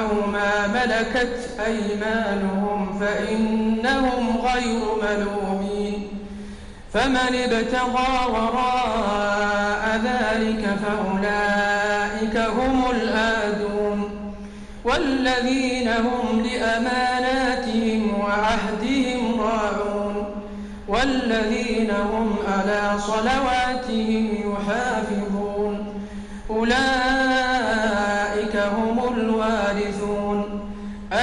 أو ما ملكت أيمانهم فإنهم غير ملومين فمن ابتغى وراء ذلك فأولئك هم الآدون والذين هم لأماناتهم وعهدهم راعون والذين هم على صلواتهم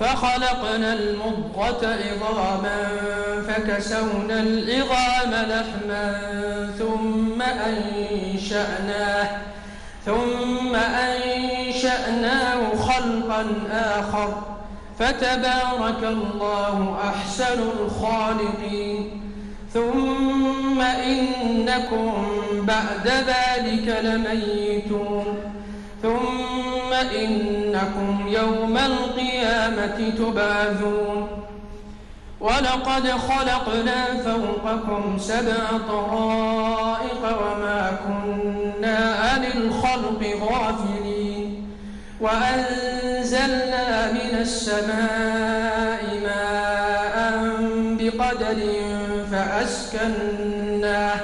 فخلقنا المضغة عظاما فكسونا العظام لحما ثم أنشأناه ثم أنشأناه خلقا آخر فتبارك الله أحسن الخالقين ثم إنكم بعد ذلك لميتون ثم إنكم يوم القيامة تبعثون. ولقد خلقنا فوقكم سبع طرائق وما كنا عن الخلق غافلين. وأنزلنا من السماء ماء بقدر فأسكناه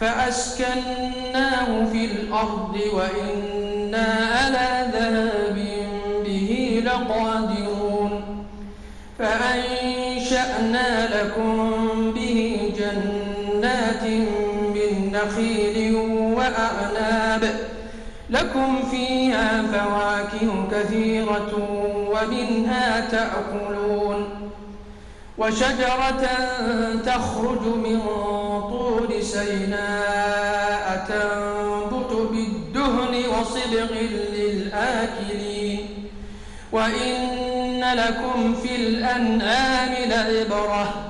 فأسكناه في الأرض وإنا على لكم به جنات من نخيل وأعناب. لكم فيها فواكه كثيرة ومنها تأكلون. وشجرة تخرج من طور سيناء تنبت بالدهن وصبغ للآكلين. وإن لكم في الأنعام لعبرة.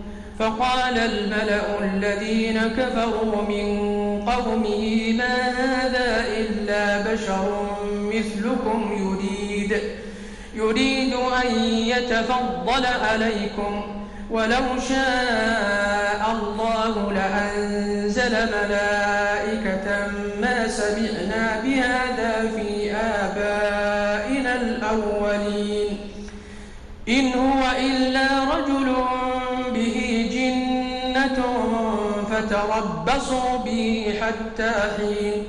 فقال الملأ الذين كفروا من قومه ما هذا إلا بشر مثلكم يريد يريد أن يتفضل عليكم ولو شاء الله لأنزل ملائكة ما سمعنا بهذا في آبائنا الأولين. إن هو إلا رجل فتربصوا به حتى حين.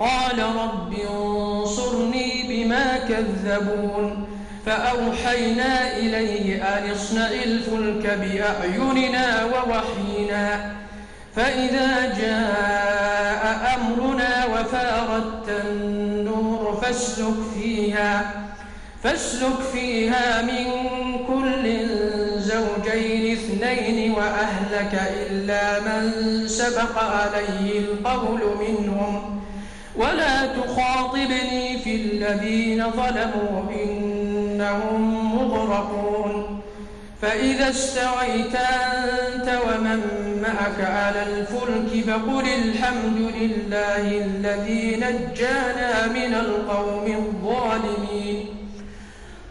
قال رب انصرني بما كذبون. فأوحينا إليه أن اصنع الفلك بأعيننا ووحينا. فإذا جاء أمرنا وفاردت النور فاسلك فيها. فاسلك فيها من كل زوجين. اثنين وأهلك إلا من سبق عليه القول منهم. ولا تخاطبني في الذين ظلموا إنهم مغرقون. فإذا استويت أنت ومن معك على الفلك فقل الحمد لله الذي نجانا من القوم الظالمين.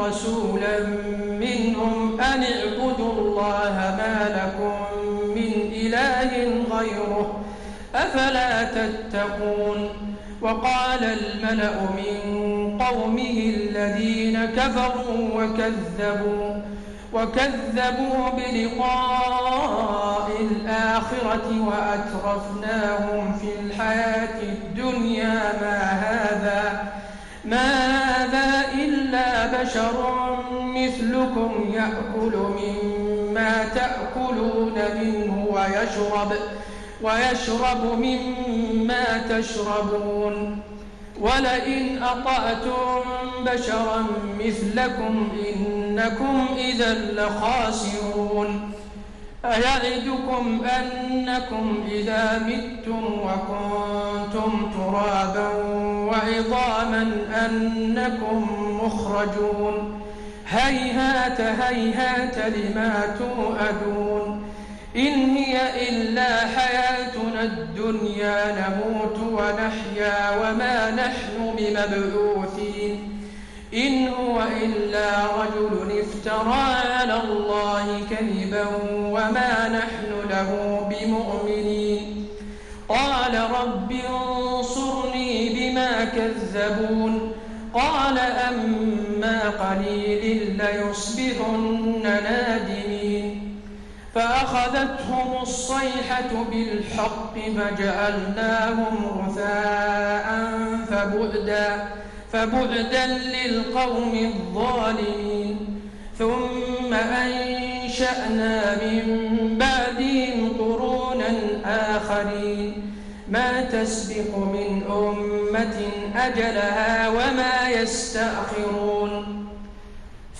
رسولا منهم أن اعبدوا الله ما لكم من إله غيره أفلا تتقون وقال الملأ من قومه الذين كفروا وكذبوا وكذبوا بلقاء الآخرة وأترفناهم في الحياة الدنيا ما هذا ما هذا بشر مثلكم يأكل مما تأكلون منه ويشرب ويشرب مما تشربون. ولئن أطعتم بشرا مثلكم إنكم إذا لخاسرون. أيعدكم أنكم إذا متم وكنتم ترابا وعظاما أنكم مخرجون هيهات هيهات لما توعدون إن هي إلا حياتنا الدنيا نموت ونحيا وما نحن بمبعوثين إن هو إلا رجل افترى على الله كذبا وما نحن له بمؤمنين. قال رب انصرني بما كذبون. قال أما قليل ليصبحن نادمين. فأخذتهم الصيحة بالحق فجعلناهم غثاء فبعدا. فبعدا للقوم الظالمين ثم أنشأنا من بعدهم قرونا آخرين. ما تسبق من أمة أجلها وما يستأخرون.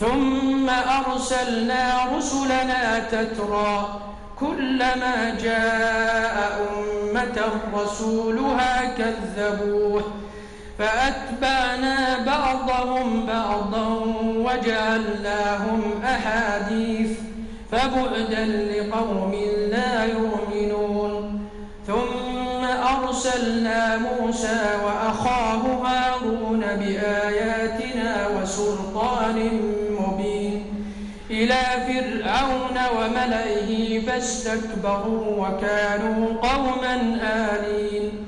ثم أرسلنا رسلنا تترى كلما جاء أمة رسولها كذبوه فأتبعنا بعضهم بعضا وجعلناهم أحاديث فبعدا لقوم لا يؤمنون. ثم أرسلنا موسى وأخاه هارون بآياتنا وسلطان مبين. إلى فرعون وملئه فاستكبروا وكانوا قوما آلين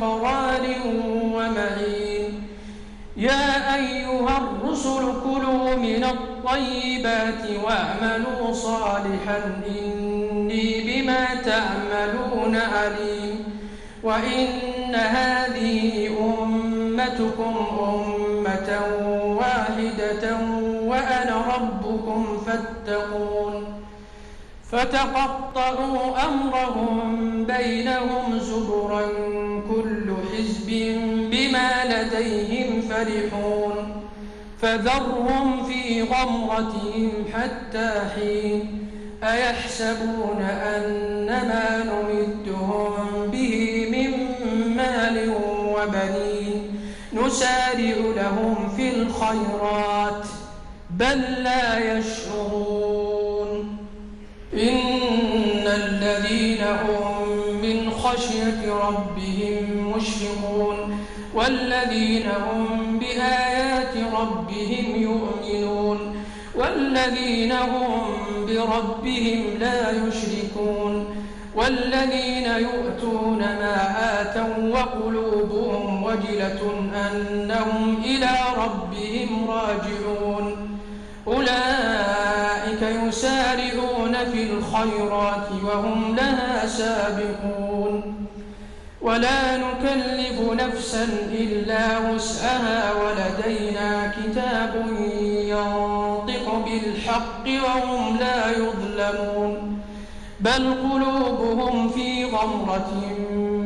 قرار ومعين يا أيها الرسل كلوا من الطيبات واعملوا صالحا. إني بما تعملون عليم. وإن هذه أمتكم أمة واحدة وأنا ربكم فاتقون. فتقطعوا أمرهم بينهم زبرا لديهم فرحون فذرهم في غمرتهم حتى حين أيحسبون أن ما نمدهم به من مال وبنين نسارع لهم في الخيرات بل لا يشعرون إن الذين هم من خشية ربهم مشفقون والذين هم بآيات ربهم يؤمنون والذين هم بربهم لا يشركون والذين يؤتون ما آتوا وقلوبهم وجلة أنهم إلى ربهم راجعون أولئك يسارعون في الخيرات وهم لها سابقون ولا نكلف نفسا إلا وسعها ولدينا كتاب ينطق بالحق وهم لا يظلمون. بل قلوبهم في غمرة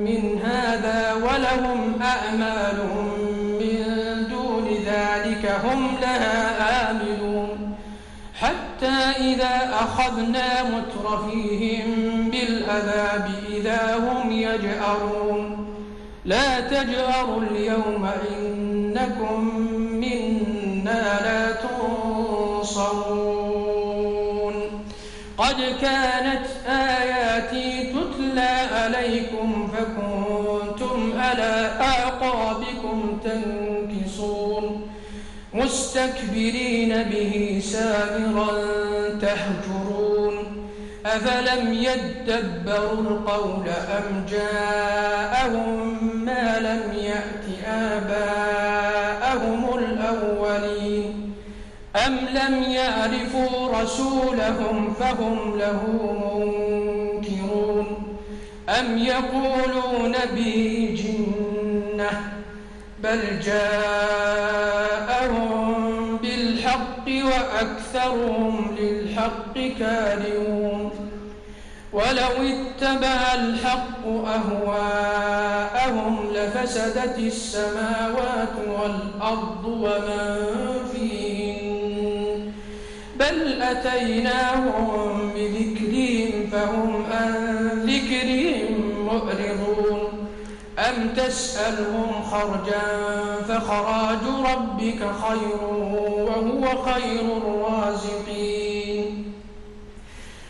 من هذا ولهم أعمالهم من دون ذلك هم لها آمنون. حتى إذا أخذنا مترفيهم بالعذاب إذا هم يجأرون. لا تجأروا اليوم إنكم منا لا تنصرون. قد كانت آياتي تتلى عليكم فكنتم على أعقابكم تنكصون. مستكبرين به سامرا تهجرون. أفلم يدبروا القول أم جاءهم ما لم يأت آباءهم الأولين أم لم يعرفوا رسولهم فهم له منكرون أم يقولون به جنة بل جاءهم بالحق وأكثرهم للحق كارهون ولو اتبع الحق أهواءهم لفسدت السماوات والأرض ومن فيهن. بل أتيناهم بذكرهم فهم عن ذكرهم مؤرضون أم تسألهم خرجا فخراج ربك خير وهو خير الرازقين.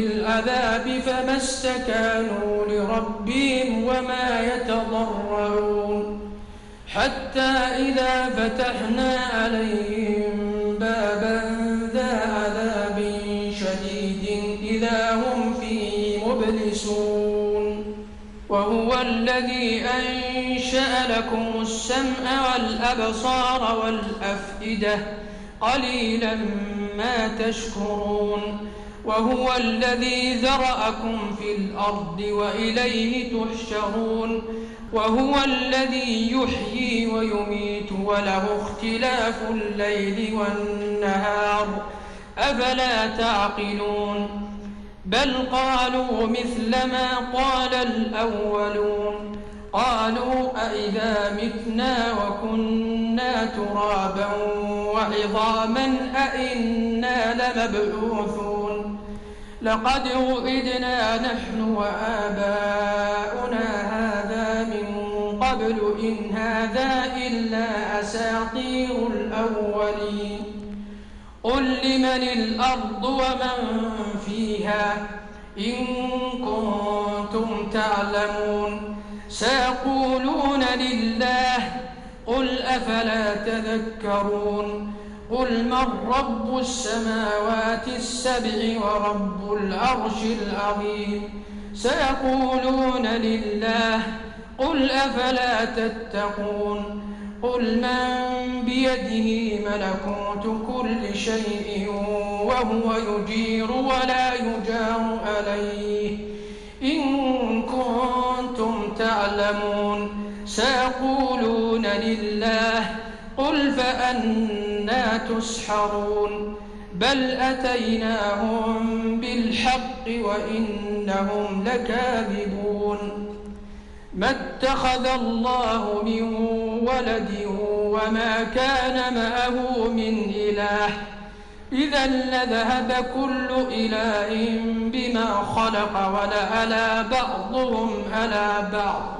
بالعذاب فما استكانوا لربهم وما يتضرعون. حتى إذا فتحنا عليهم بابا ذا عذاب شديد إذا هم فيه مبلسون. وهو الذي أنشأ لكم السمع والأبصار والأفئدة قليلا ما تشكرون. وهو الذي ذرأكم في الأرض وإليه تحشرون وهو الذي يحيي ويميت وله اختلاف الليل والنهار. أفلا تعقلون؟ بل قالوا مثل ما قال الأولون. قالوا أئذا متنا وكنا ترابا وعظاما أئنا لمبعوثون. لقد وئدنا نحن وآباؤنا هذا من قبل إن هذا إلا أساطير الأولين. قل لمن الأرض ومن فيها إن كنتم تعلمون. سيقولون لله قل أفلا تذكرون. قل من رب السماوات السبع ورب العرش العظيم سيقولون لله قل أفلا تتقون قل من بيده ملكوت كل شيء وهو يجير ولا يجار عليه إن كنتم تعلمون سيقولون لله قل فأنا تسحرون بل أتيناهم بالحق وإنهم لكاذبون ما اتخذ الله من ولد وما كان معه من إله إذا لذهب كل إله بما خلق ولألا بعضهم على بعض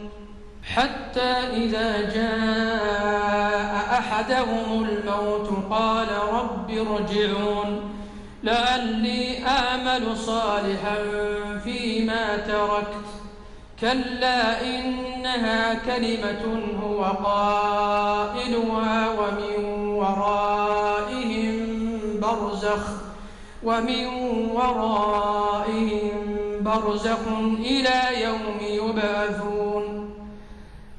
حتى إذا جاء أحدهم الموت قال رب ارجعون لعلي أعمل صالحا فيما تركت. كلا إنها كلمة هو قائلها ومن ورائهم برزخ ومن ورائهم برزخ إلى يوم يبعثون.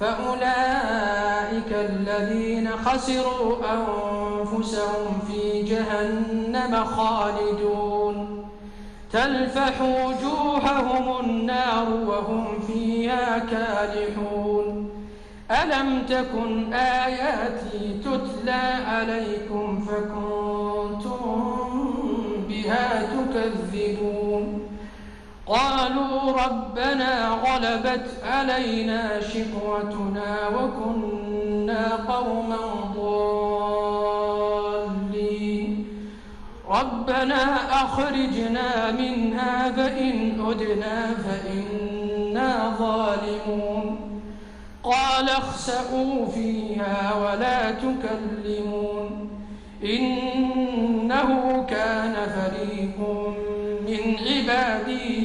فأولئك الذين خسروا أنفسهم في جهنم خالدون. تلفح وجوههم النار وهم فيها كالحون. ألم تكن آياتي تتلى عليكم فكنتم بها تكذبون. قالوا ربنا غلبت علينا شقوتنا وكنا قوما ضالين. ربنا أخرجنا منها فإن أدنا فإنا ظالمون. قال اخسئوا فيها ولا تكلمون. إنه كان فريق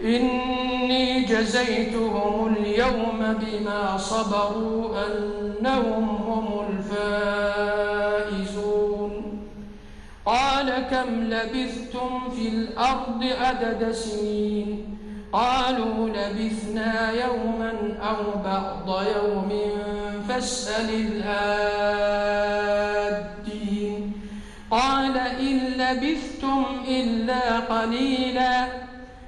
إني جزيتهم اليوم بما صبروا أنهم هم الفائزون. قال كم لبثتم في الأرض عدد سنين؟ قالوا لبثنا يوما أو بعض يوم فاسأل الهادين قال إن لبثتم إلا قليلاً